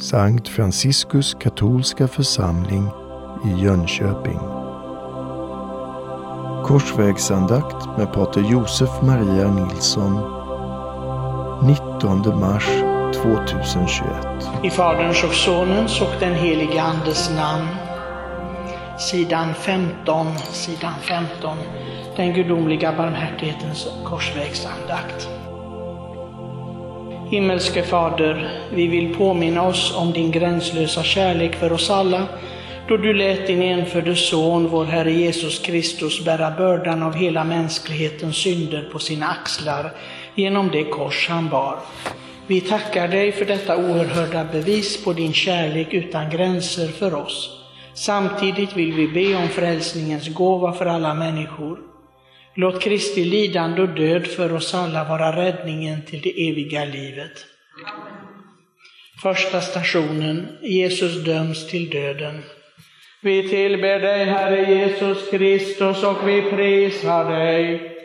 Sankt Franciskus katolska församling i Jönköping. Korsvägsandakt med Pater Josef Maria Nilsson 19 mars 2021. I Faderns och Sonens och den helige Andes namn. Sidan 15, sidan 15. Den gudomliga barmhärtighetens korsvägsandakt. Himmelske Fader, vi vill påminna oss om din gränslösa kärlek för oss alla, då du lät din enfödde Son, vår Herre Jesus Kristus, bära bördan av hela mänsklighetens synder på sina axlar genom det kors han bar. Vi tackar dig för detta oerhörda bevis på din kärlek utan gränser för oss. Samtidigt vill vi be om frälsningens gåva för alla människor. Låt Kristi lidande och död för oss alla vara räddningen till det eviga livet. Första stationen, Jesus döms till döden. Vi tillber dig, Herre Jesus Kristus, och vi prisar dig.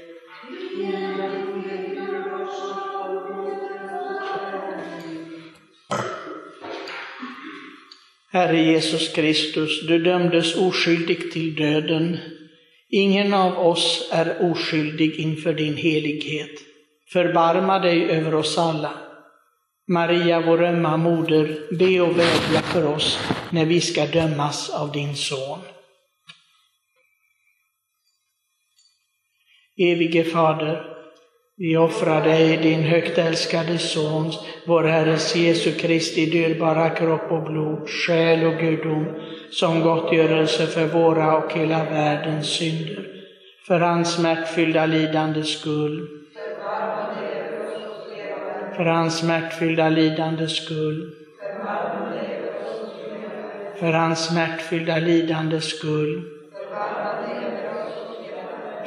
Herre Jesus Kristus, du dömdes oskyldig till döden. Ingen av oss är oskyldig inför din helighet. Förbarma dig över oss alla. Maria, vår ömma moder, be och vädja för oss när vi ska dömas av din son. Evige Fader, vi offrar dig din högt älskade Sons, vår Herres Jesu Kristi dyrbara kropp och blod, själ och gudom, som gottgörelse för våra och hela världens synder. För hans smärtfyllda lidandes skull. För hans smärtfyllda lidandes skull. För hans smärtfyllda lidandes skull.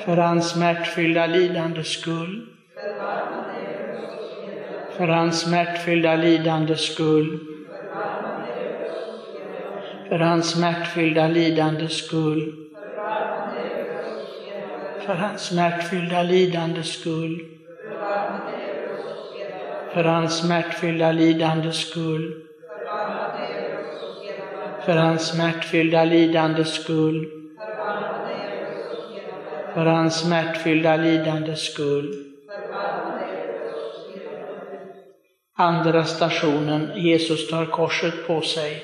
För hans smärtfyllda lidandes skull för hans smärtfyllda lidandes skull. För hans smärtfyllda lidandes skull. För hans smärtfyllda lidandes skull. För hans smärtfyllda lidandes skull. För hans smärtfyllda lidandes skull. För hans smärtfyllda lidandes skull. Andra stationen, Jesus tar korset på sig.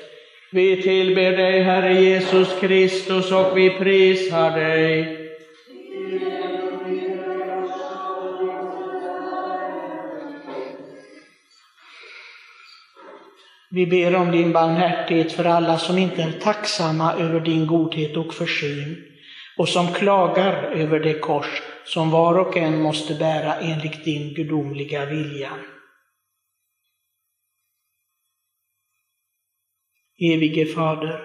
Vi tillber dig, Herre Jesus Kristus, och vi prisar dig. Vi ber om din barmhärtighet för alla som inte är tacksamma över din godhet och försyn och som klagar över det kors som var och en måste bära enligt din gudomliga vilja. Evige Fader,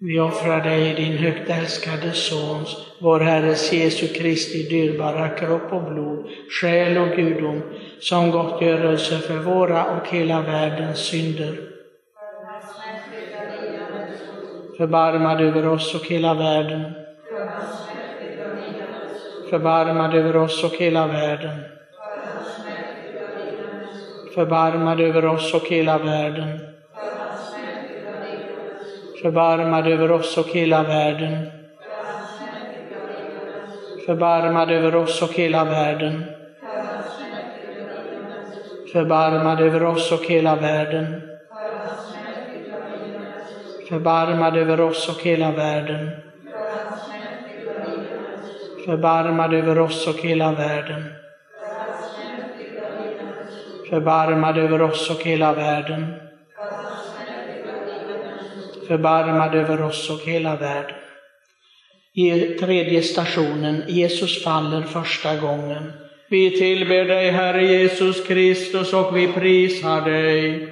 vi offrar dig din högt älskade Sons, vår Herres Jesu Kristi dyrbara kropp och blod, själ och gudom, som gottgörelse för våra och hela världens synder. Förbarmad över oss och hela världen. Förbarmad över oss och hela världen. Förbarmad över oss och hela världen Förbarmad över oss och hela världen. Förbarmad över oss och hela världen. Förbarmad över oss och hela världen. Förbarmad över oss och hela världen. Förbarmad över oss och hela världen. Förbarmad över oss och hela världen förbarmad över oss och hela världen. I tredje stationen, Jesus faller första gången. Vi tillber dig, Herre Jesus Kristus, och vi prisar dig.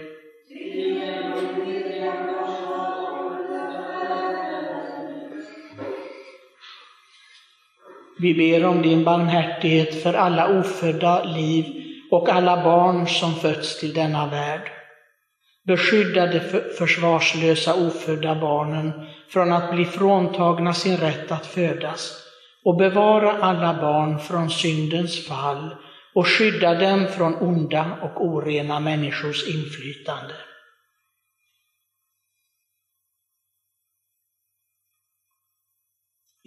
Vi ber om din barmhärtighet för alla ofödda liv och alla barn som fötts till denna värld. Beskydda de försvarslösa ofödda barnen från att bli fråntagna sin rätt att födas och bevara alla barn från syndens fall och skydda dem från onda och orena människors inflytande.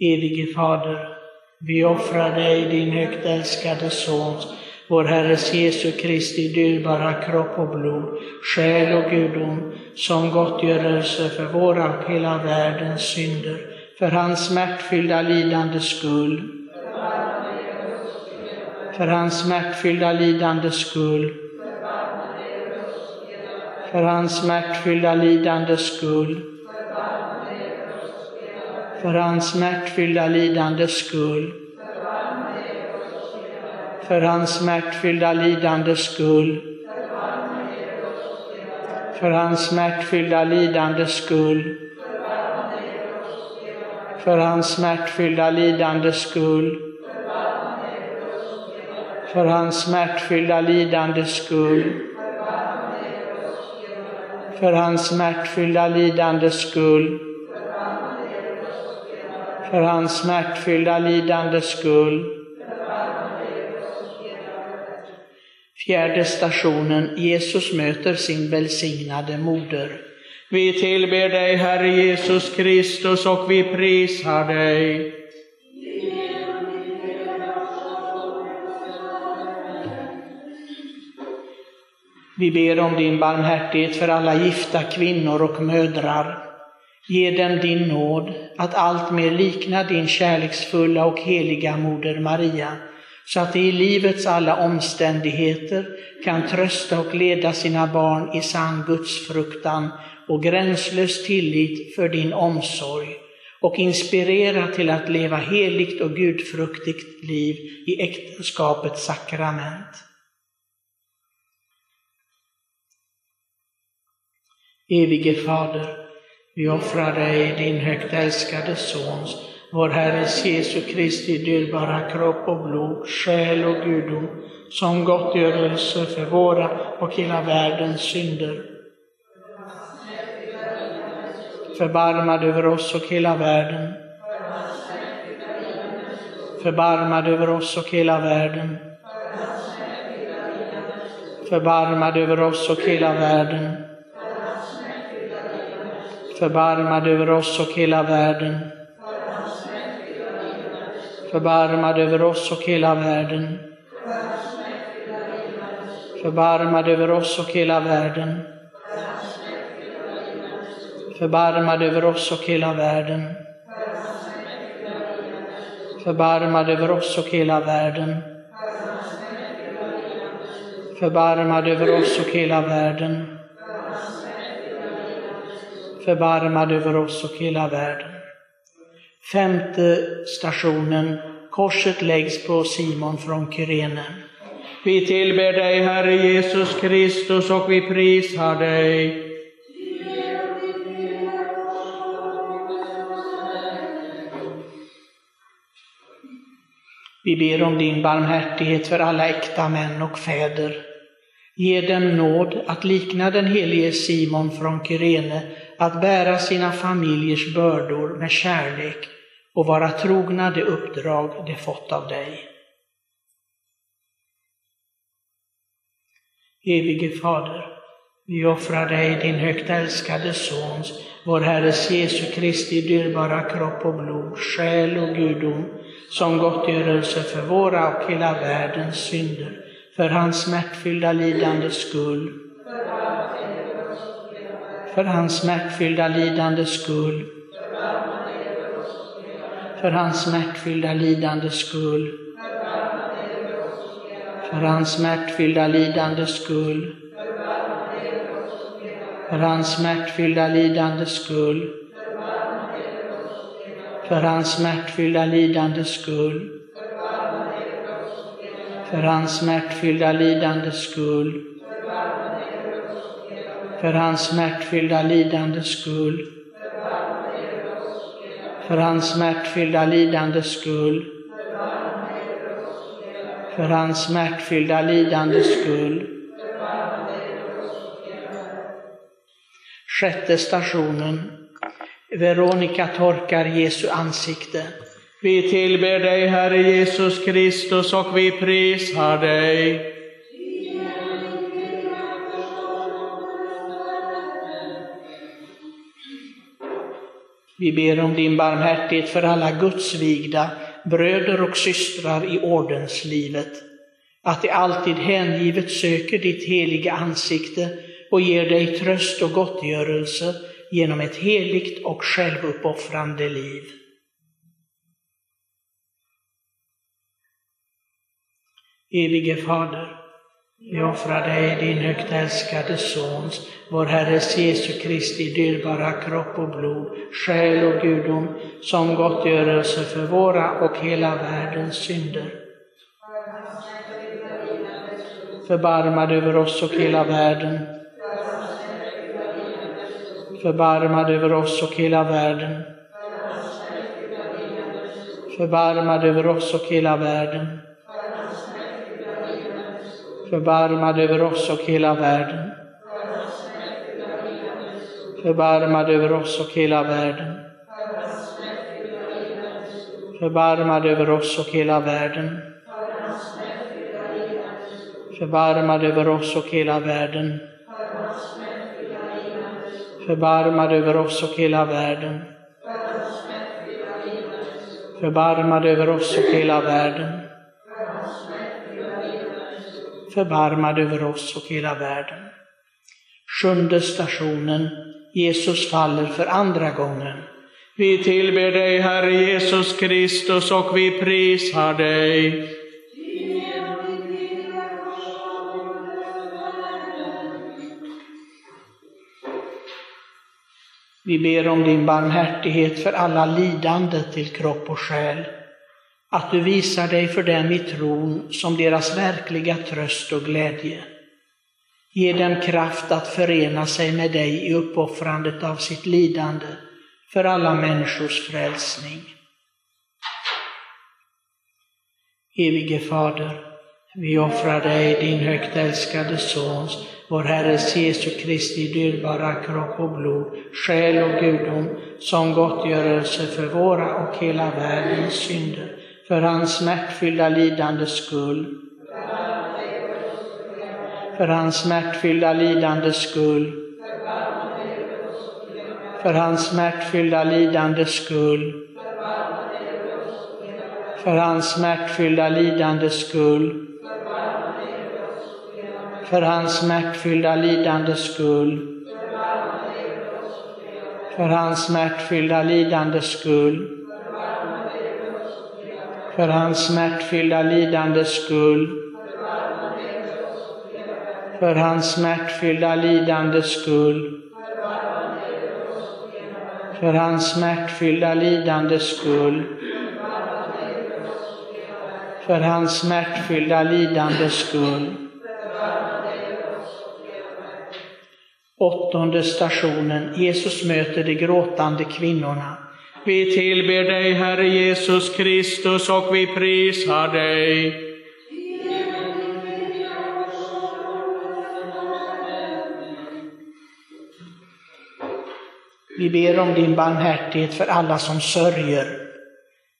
Evige Fader, vi offrar dig din högt älskade Sons vår Herres Jesu Kristi dyrbara kropp och blod, själ och gudom, som gottgörelse för våra och hela världens synder, för hans smärtfyllda lidande skull, för hans smärtfyllda lidande skull, för hans smärtfyllda lidande skull, för hans smärtfyllda lidande skull, för hans smärtfyllda lidandes skull, för hans smärtfyllda lidandes skull, för hans smärtfyllda lidandes skull, för hans smärtfyllda lidandes skull, för hans smärtfyllda lidandes skull, för hans smärtfyllda lidandes skull. Fjärde stationen, Jesus möter sin välsignade moder. Vi tillber dig, Herre Jesus Kristus, och vi prisar dig. Vi ber om din barmhärtighet för alla gifta kvinnor och mödrar. Ge dem din nåd att allt mer likna din kärleksfulla och heliga moder Maria, så att de i livets alla omständigheter kan trösta och leda sina barn i sann gudsfruktan och gränslös tillit för din omsorg och inspirera till att leva heligt och gudfruktigt liv i äktenskapets sakrament. Evige Fader, vi offrar dig din högt älskade Sons, vår Herres Jesu Kristi dyrbara kropp och blod, själ och gudom, som gottgörelse för våra och hela världens synder. Förbarmad över oss och hela världen. Förbarmad över oss och hela världen. Förbarmad över oss och hela världen förbarmad över oss och hela världen. Förbarmad över oss och hela världen. Förbarmad över oss och hela världen. Förbarmad över oss och hela världen. Förbarmad över oss och hela världen. Förbarmad över oss och hela världen förbarmad över oss och hela världen. Femte stationen, korset läggs på Simon från Kyrene. Vi tillber dig, Herre Jesus Kristus, och vi prisar dig. Vi ber om din barmhärtighet för alla äkta män och fäder. Ge dem nåd att likna den helige Simon från Kyrene att bära sina familjers bördor med kärlek och vara trogna det uppdrag de fått av dig. Evige Fader, vi offrar dig din högt älskade Sons, vår Herres Jesu Kristi dyrbara kropp och blod, själ och gudom, som gottgörelse för våra och hela världens synder, för hans smärtfyllda lidandes skull, för hans smärtfyllda lidande skull. För hans smärtfyllda lidande skull. För hans smärtfyllda lidande skull. För hans smärtfyllda lidande skull. För hans smärtfyllda lidande skull. För hans smärtfyllda lidande skull för hans smärtfyllda lidandes skull. För hans smärtfyllda lidandes skull. För hans smärtfyllda lidandes skull. Sjätte stationen. Veronica torkar Jesu ansikte. Vi tillber dig, Herre Jesus Kristus, och vi prisar dig. Vi ber om din barmhärtighet för alla gudsvigda bröder och systrar i ordenslivet, att de alltid hängivet söker ditt heliga ansikte och ger dig tröst och gottgörelse genom ett heligt och självuppoffrande liv. Evige Fader, vi offrar dig din högt älskade Sons, vår Herres Jesu Kristi dyrbara kropp och blod, själ och gudom, som gottgörelse för våra och hela världens synder. Förbarmad över oss och hela världen. Förbarmad över oss och hela världen. Förbarmad över oss och hela världen Förbarmad över oss och hela världen. Förbarmad över oss och hela världen. Förbarmad över oss och hela världen. Förbarmad över oss och hela världen. Förbarmad över oss och hela världen. Förbarmad över oss och hela världen förbarmad över oss och hela världen. Sjunde stationen, Jesus faller för andra gången. Vi tillber dig, Herre Jesus Kristus, och vi prisar dig. Vi ber om din barmhärtighet för alla lidande till kropp och själ att du visar dig för dem i tron som deras verkliga tröst och glädje. Ge dem kraft att förena sig med dig i uppoffrandet av sitt lidande för alla människors frälsning. Evige Fader, vi offrar dig din högt älskade Sons, vår Herres Jesu Kristi dyrbara kropp och blod, själ och gudom, som gottgörelse för våra och hela världens synder för hans smärtfyllda lidandes skull. För hans smärtfyllda lidandes skull. För hans smärtfyllda lidandes skull. För hans smärtfyllda lidandes skull. För hans smärtfyllda lidandes skull. För hans smärtfyllda lidandes skull för hans smärtfyllda lidandes skull. För hans smärtfyllda lidandes skull. För hans smärtfyllda lidandes skull. För hans smärtfyllda lidandes skull. Åttonde stationen. Jesus möter de gråtande kvinnorna. Vi tillber dig, Herre Jesus Kristus, och vi prisar dig. Vi ber om din barmhärtighet för alla som sörjer.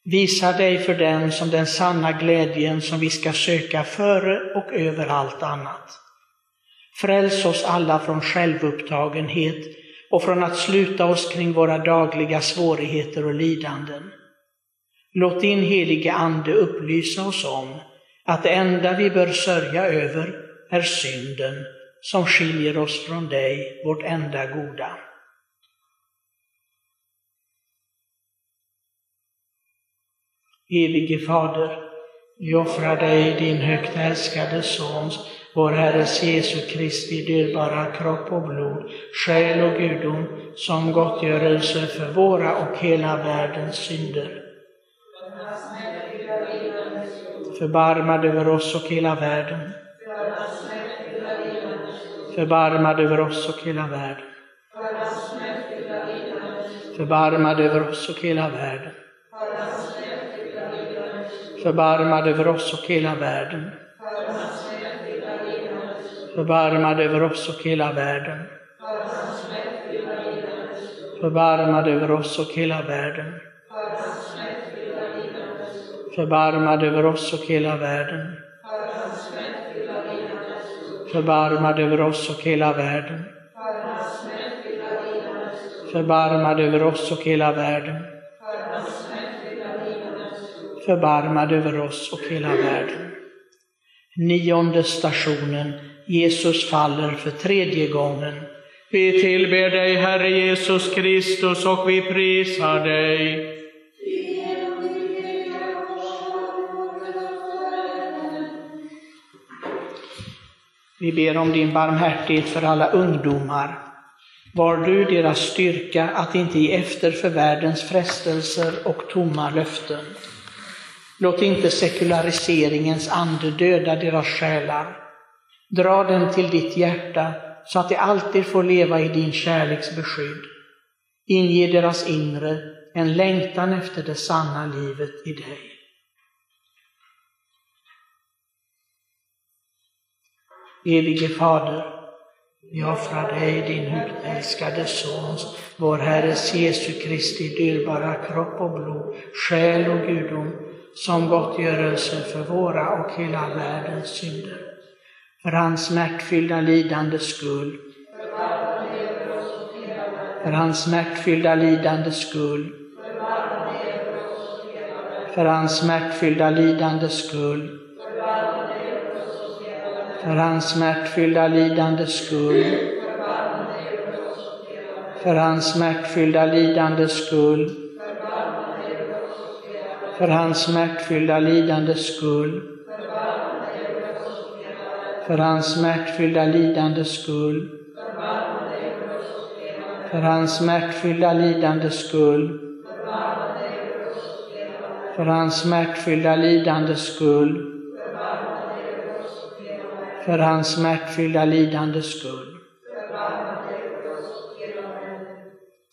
Visa dig för den som den sanna glädjen som vi ska söka före och över allt annat. Fräls oss alla från självupptagenhet och från att sluta oss kring våra dagliga svårigheter och lidanden. Låt din helige Ande upplysa oss om att det enda vi bör sörja över är synden som skiljer oss från dig, vårt enda goda. Helige Fader, vi offrar dig din högt älskade Sons vår Herres Jesu Kristi dyrbara kropp och blod, själ och gudom, som gottgörelse för våra och hela världens synder. Förbarmad över oss och hela världen. Förbarmad över oss och hela världen. Förbarmad över oss och hela världen. Förbarmad över oss och hela världen förbarmad över oss och hela världen. Förbarmad över oss och hela världen. Förbarmad över oss och hela världen. Förbarmad över oss och hela världen. Förbarmad över oss och hela världen. Förbarmad över oss och hela världen. Nionde stationen. Jesus faller för tredje gången. Vi tillber dig, Herre Jesus Kristus, och vi prisar dig. Vi ber om din barmhärtighet för alla ungdomar. Var du deras styrka att inte ge efter för världens frestelser och tomma löften. Låt inte sekulariseringens ande döda deras själar. Dra dem till ditt hjärta så att de alltid får leva i din kärleks beskydd. Inge deras inre en längtan efter det sanna livet i dig. Evige Fader, vi offrar dig din utälskade Sons, vår Herres Jesu Kristi dyrbara kropp och blod, själ och gudom, som gottgörelse för våra och hela världens synder. För hans smärtfyllda lidandes skull, för hans smärtfyllda lidandes skull, för hans smärtfyllda lidandes skull, för hans smärtfyllda lidandes skull, för hans smärtfyllda lidandes skull, för hans smärtfyllda lidandes skull, för hans smärtfyllda lidande skull, för hans smärtfyllda lidande skull, för hans smärtfyllda lidande skull, för hans smärtfyllda lidande skull.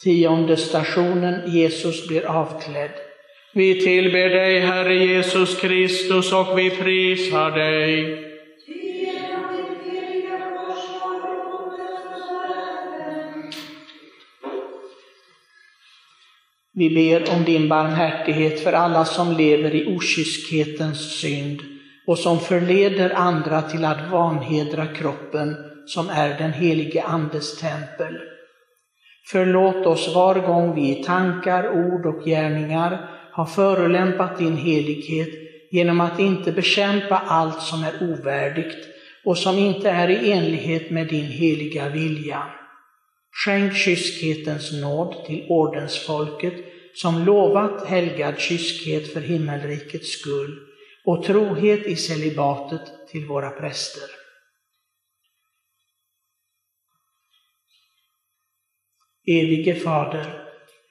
Tionde stationen, Jesus blir avklädd. Vi tillber dig, Herre Jesus Kristus, och vi prisar dig. Vi ber om din barmhärtighet för alla som lever i okyskhetens synd och som förleder andra till att vanhedra kroppen som är den helige Andes tempel. Förlåt oss var gång vi i tankar, ord och gärningar har förolämpat din helighet genom att inte bekämpa allt som är ovärdigt och som inte är i enlighet med din heliga vilja. Skänk kyskhetens nåd till ordensfolket som lovat helgad kyskhet för himmelrikets skull och trohet i celibatet till våra präster. Evige Fader,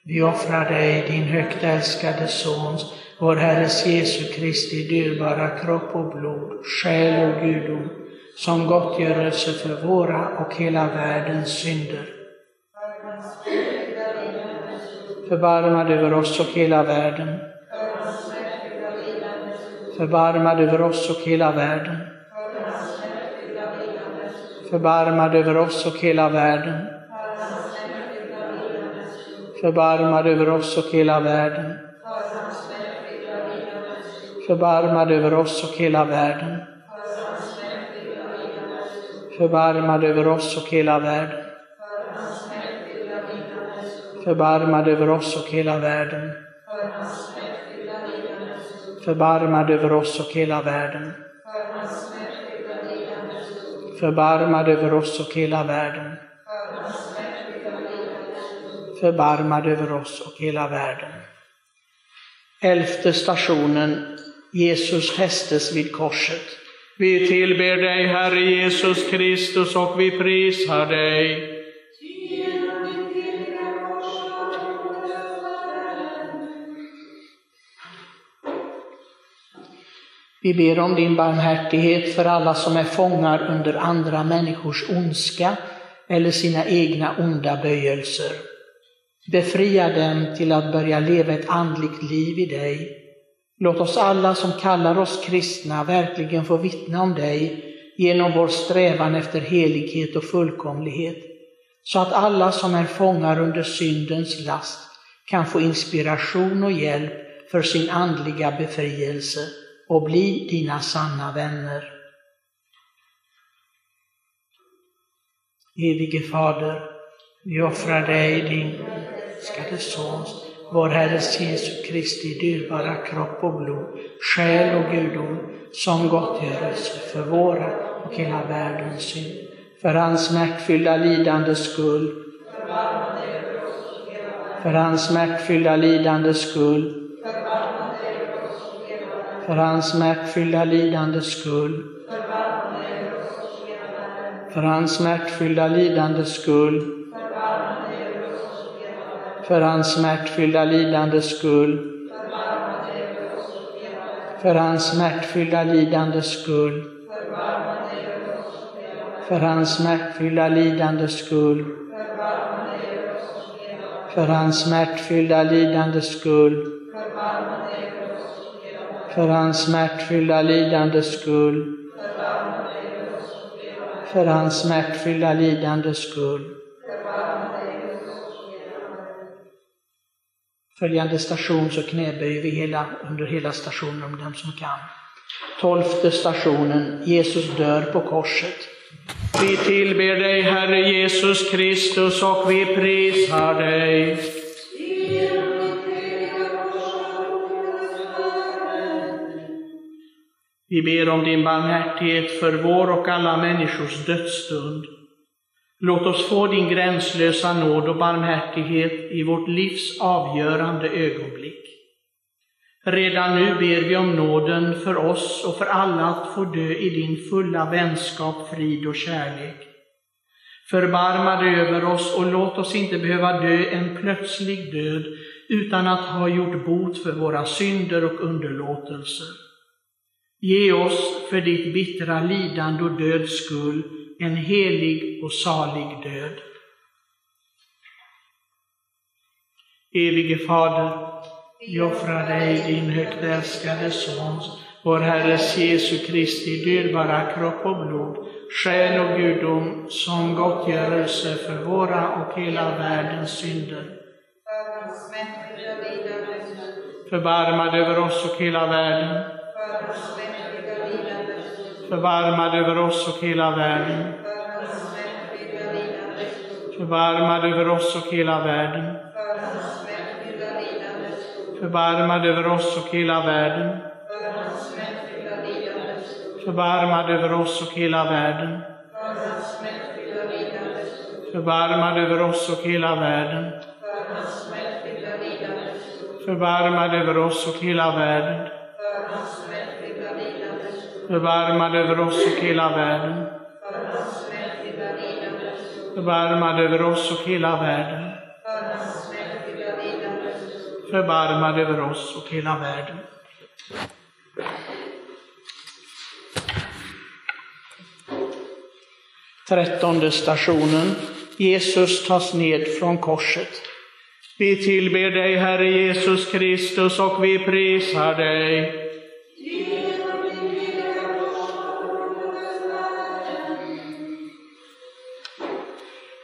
vi offrar dig din högt älskade Sons, vår Herres Jesu Kristi dyrbara kropp och blod, själ och gudom, som gottgörelse för våra och hela världens synder. Förbarma dig över oss och hela världen. Förbarma dig över oss och hela världen. Förbarma dig över oss och hela världen. Förbarma dig över oss och hela världen. Förbarma dig över oss och hela världen. Förbarma dig över oss och hela världen. Förbarmad över oss och hela världen. Förbarmad över oss och hela världen. Förbarmad över oss och hela världen. Förbarmad över oss och hela världen. Elfte stationen, Jesus fästes vid korset. Vi tillber dig, Herre Jesus Kristus, och vi prisar dig. Vi ber om din barmhärtighet för alla som är fångar under andra människors ondska eller sina egna onda böjelser. Befria dem till att börja leva ett andligt liv i dig. Låt oss alla som kallar oss kristna verkligen få vittna om dig genom vår strävan efter helighet och fullkomlighet, så att alla som är fångar under syndens last kan få inspiration och hjälp för sin andliga befrielse och bli dina sanna vänner. Evige Fader, vi offrar dig din älskade Sons, vår Herres Jesu Kristi dyrbara kropp och blod, själ och gudom, som gottgörelse för våra och hela världens synd. För hans smärtfyllda lidandes skull, för hans smärtfyllda lidandes skull, för hans smärtfyllda lidandes skull, för hans smärtfyllda lidandes skull, för hans smärtfyllda lidandes skull, för hans smärtfyllda lidandes skull, för hans smärtfyllda lidandes skull, för hans smärtfyllda lidandes skull, för hans smärtfyllda lidandes skull, för hans smärtfyllda lidandes skull. Följande station så knäböjer vi hela, under hela stationen om den som kan. Tolfte stationen, Jesus dör på korset. Vi tillber dig Herre Jesus Kristus och vi prisar dig. Vi ber om din barmhärtighet för vår och alla människors dödsstund. Låt oss få din gränslösa nåd och barmhärtighet i vårt livs avgörande ögonblick. Redan nu ber vi om nåden för oss och för alla att få dö i din fulla vänskap, frid och kärlek. Förbarma dig över oss och låt oss inte behöva dö en plötslig död utan att ha gjort bot för våra synder och underlåtelser. Ge oss för ditt bittra lidande och döds skull en helig och salig död. Evige Fader, vi offrar dig din högt älskade Sons, vår Herres Jesu Kristi dyrbara kropp och blod, själ och gudom som gottgörelse för våra och hela världens synder. Förbarmad över oss och hela världen förvarmad över oss och hela världen. Förbarmad över oss och hela världen. Förbarmad över oss och hela världen. Förbarmad över oss och hela världen. Förbarmad över oss och hela världen. Förbarmad över oss och hela världen. Förbarmad över oss och hela världen. Förbarmad över oss och hela världen. Förbarmad över oss och hela världen. Trettonde stationen. Jesus tas ned från korset. Vi tillber dig, Herre Jesus Kristus, och vi prisar dig.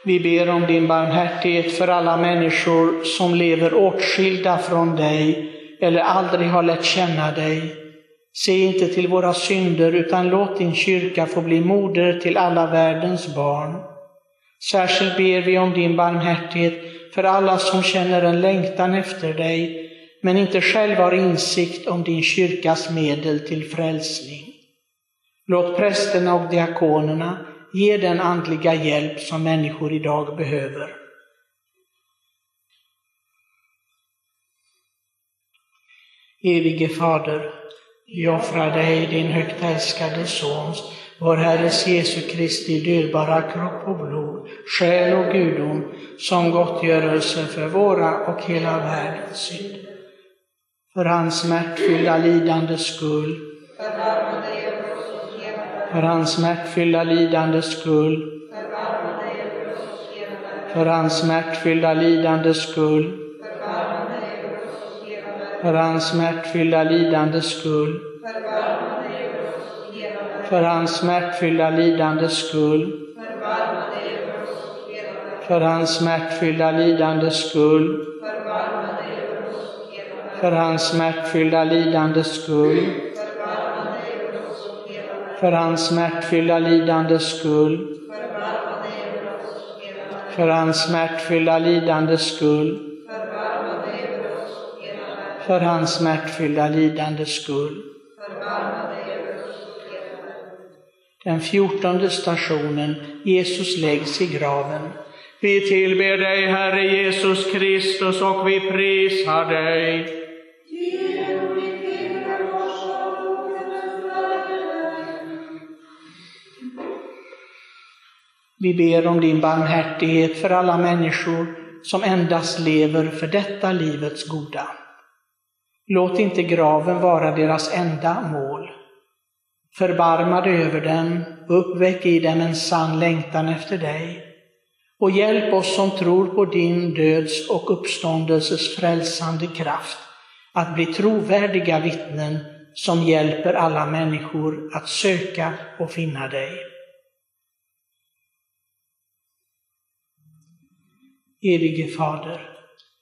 Vi ber om din barmhärtighet för alla människor som lever åtskilda från dig eller aldrig har lärt känna dig. Se inte till våra synder, utan låt din kyrka få bli moder till alla världens barn. Särskilt ber vi om din barmhärtighet för alla som känner en längtan efter dig, men inte själva har insikt om din kyrkas medel till frälsning. Låt prästerna och diakonerna ge den andliga hjälp som människor idag behöver. Evige Fader, vi offrar dig din högt älskade Sons, vår Herres Jesu Kristi dyrbara kropp och blod, själ och gudom, som gottgörelse för våra och hela världens synd. För hans smärtfyllda lidandes skull, för hans smärtfyllda lidandes skull, för hans smärtfyllda lidandes skull, för hans smärtfyllda lidandes skull, för hans smärtfyllda lidandes skull, för hans smärtfyllda lidandes skull, för hans smärtfyllda lidandes skull, för hans smärtfyllda lidandes skull, för hans smärtfyllda lidandes skull, för hans smärtfyllda lidandes skull. Den fjortonde stationen, Jesus läggs i graven. Vi tillber dig, Herre Jesus Kristus, och vi prisar dig. Vi ber om din barmhärtighet för alla människor som endast lever för detta livets goda. Låt inte graven vara deras enda mål. Förbarma dig över dem och uppväck i dem en sann längtan efter dig. Och hjälp oss som tror på din döds och uppståndelses frälsande kraft att bli trovärdiga vittnen som hjälper alla människor att söka och finna dig. Evige Fader,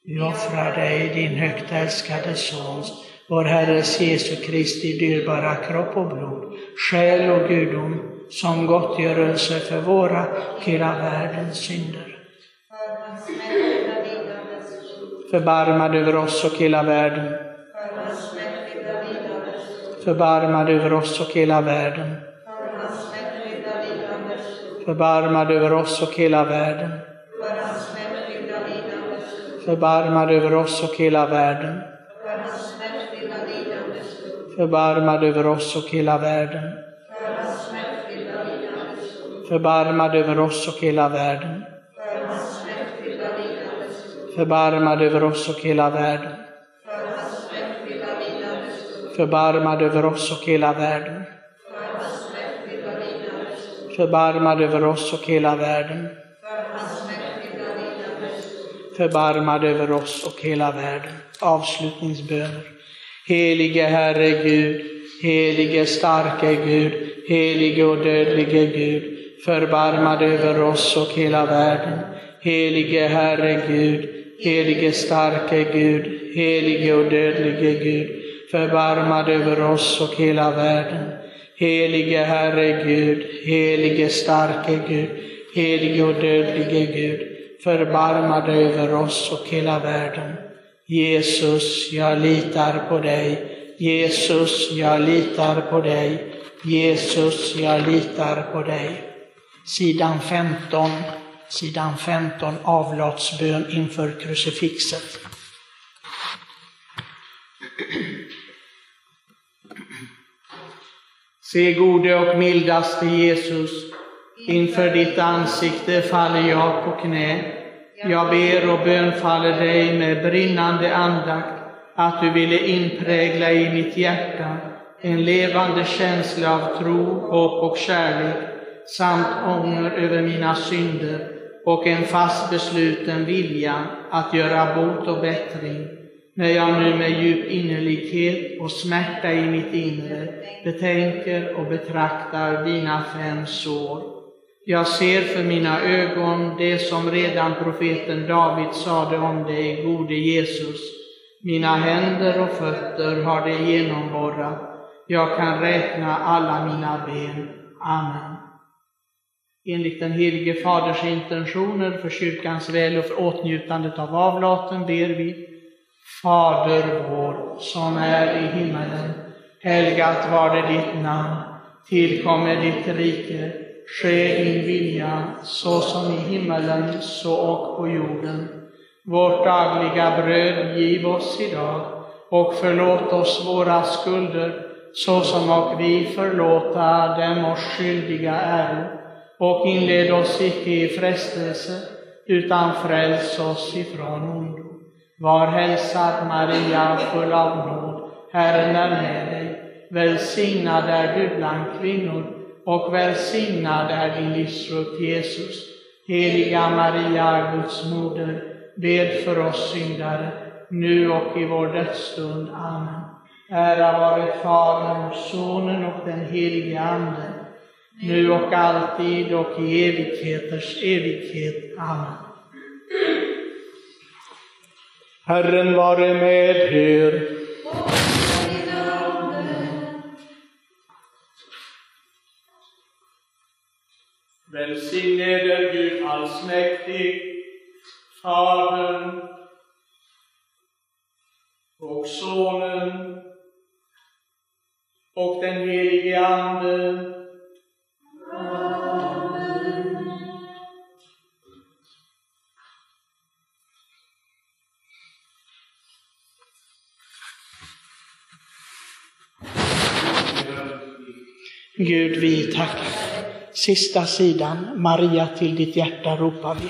vi offrar dig din högt älskade Sons, vår Herres Jesu Kristi dyrbara kropp och blod, själ och gudom, som gottgörelse för våra och hela världens synder. Förbarmad över oss och hela världen. Förbarmad över oss och hela världen. Förbarmad över oss och hela världen förbarmad över oss och hela världen. Förbarmad över oss och hela världen. Förbarmad över oss och hela världen. Förbarmad över oss och hela världen. Förbarmad över oss och hela världen. Förbarmad över oss och hela världen förbarmad över oss och hela världen. Avslutningsböner. Helige Herre Gud, helige starke Gud, helige och dödlige Gud, förbarmad över oss och hela världen. Helige Herre Gud, helige starke Gud, helige och dödlige Gud, förbarmad över oss och hela världen. Helige Herre Gud, helige starke Gud, helige och dödlige Gud, förbarma dig över oss och hela världen. Jesus, jag litar på dig. Jesus, jag litar på dig. Jesus, jag litar på dig. Sidan 15, sidan 15, avlatsbön inför krucifixet. Se gode och mildaste Jesus, Inför ditt ansikte faller jag på knä. Jag ber och bönfaller dig med brinnande andakt att du ville inprägla i mitt hjärta en levande känsla av tro, hopp och kärlek samt ånger över mina synder och en fast besluten vilja att göra bot och bättring när jag nu med djup innerlighet och smärta i mitt inre betänker och betraktar dina fem sår. Jag ser för mina ögon det som redan profeten David sade om dig, gode Jesus. Mina händer och fötter har det genomborrat. Jag kan räkna alla mina ben. Amen. Enligt den helige Faders intentioner för kyrkans väl och för åtnjutandet av avlaten ber vi Fader vår, som är i himmelen. Helgat var det ditt namn. Tillkommer ditt rike. Ske din vilja, så som i himmelen, så och på jorden. Vårt dagliga bröd giv oss idag och förlåt oss våra skulder, så som och vi förlåta dem oss skyldiga äro. Och inled oss icke i frestelse, utan fräls oss ifrån ondo. Var hälsad Maria, full av nåd, Herren är med dig. Välsignad är du bland kvinnor och välsignad är din livsfrukt Jesus. Heliga Maria, Guds moder, bed för oss syndare, nu och i vår dödsstund. Amen. Ära vare Fadern, Sonen och den helige Ande, nu och alltid och i evigheters evighet. Amen. Herren vare med er. Välsigne eder Gud allsmäktig, Fadern och Sonen och den helige Ande. Amen. Gud, vi tackar. Sista sidan, Maria till ditt hjärta ropar vi.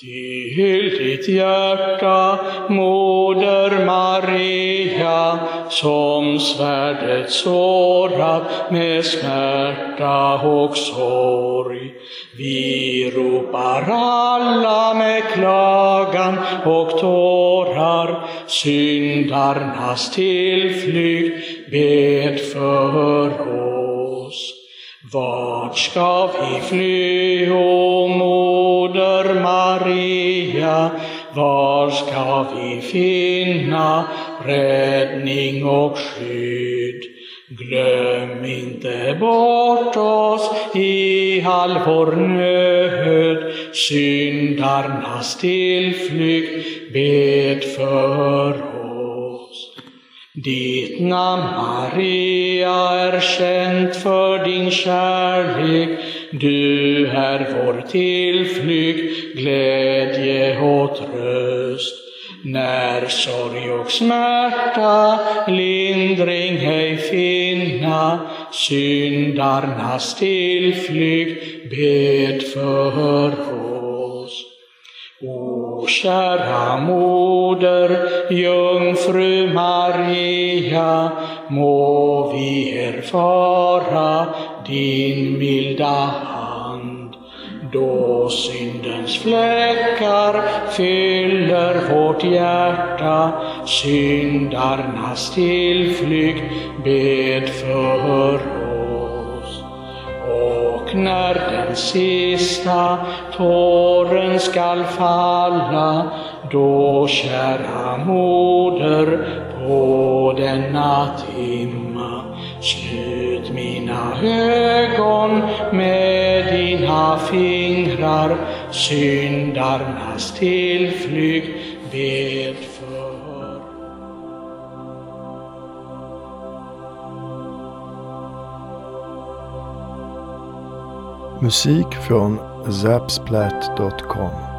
Till ditt hjärta, Moder Maria, som svärdet sårat med smärta och sorg. Vi ropar alla med klagan och tårar, syndarnas tillflykt, bed för oss. Vart ska vi fly, o Moder Maria? Var ska vi finna räddning och skydd? Glöm inte bort oss i all vår nöd, syndarnas tillflykt, bed för oss. Ditt namn, Maria, är känt för din kärlek. Du är vår tillflykt, glädje och tröst. När sorg och smärta lindring ej finna, syndarnas tillflykt, bed för oss. O kära moder, jungfru Maria, må vi erfara din milda hand. Då syndens fläckar fyller vårt hjärta, syndarnas tillflykt, bed för oss när den sista tåren skall falla, då kära moder på denna timma, slut mina ögon med dina fingrar, syndarnas tillflykt, bed Musik från zapsplat.com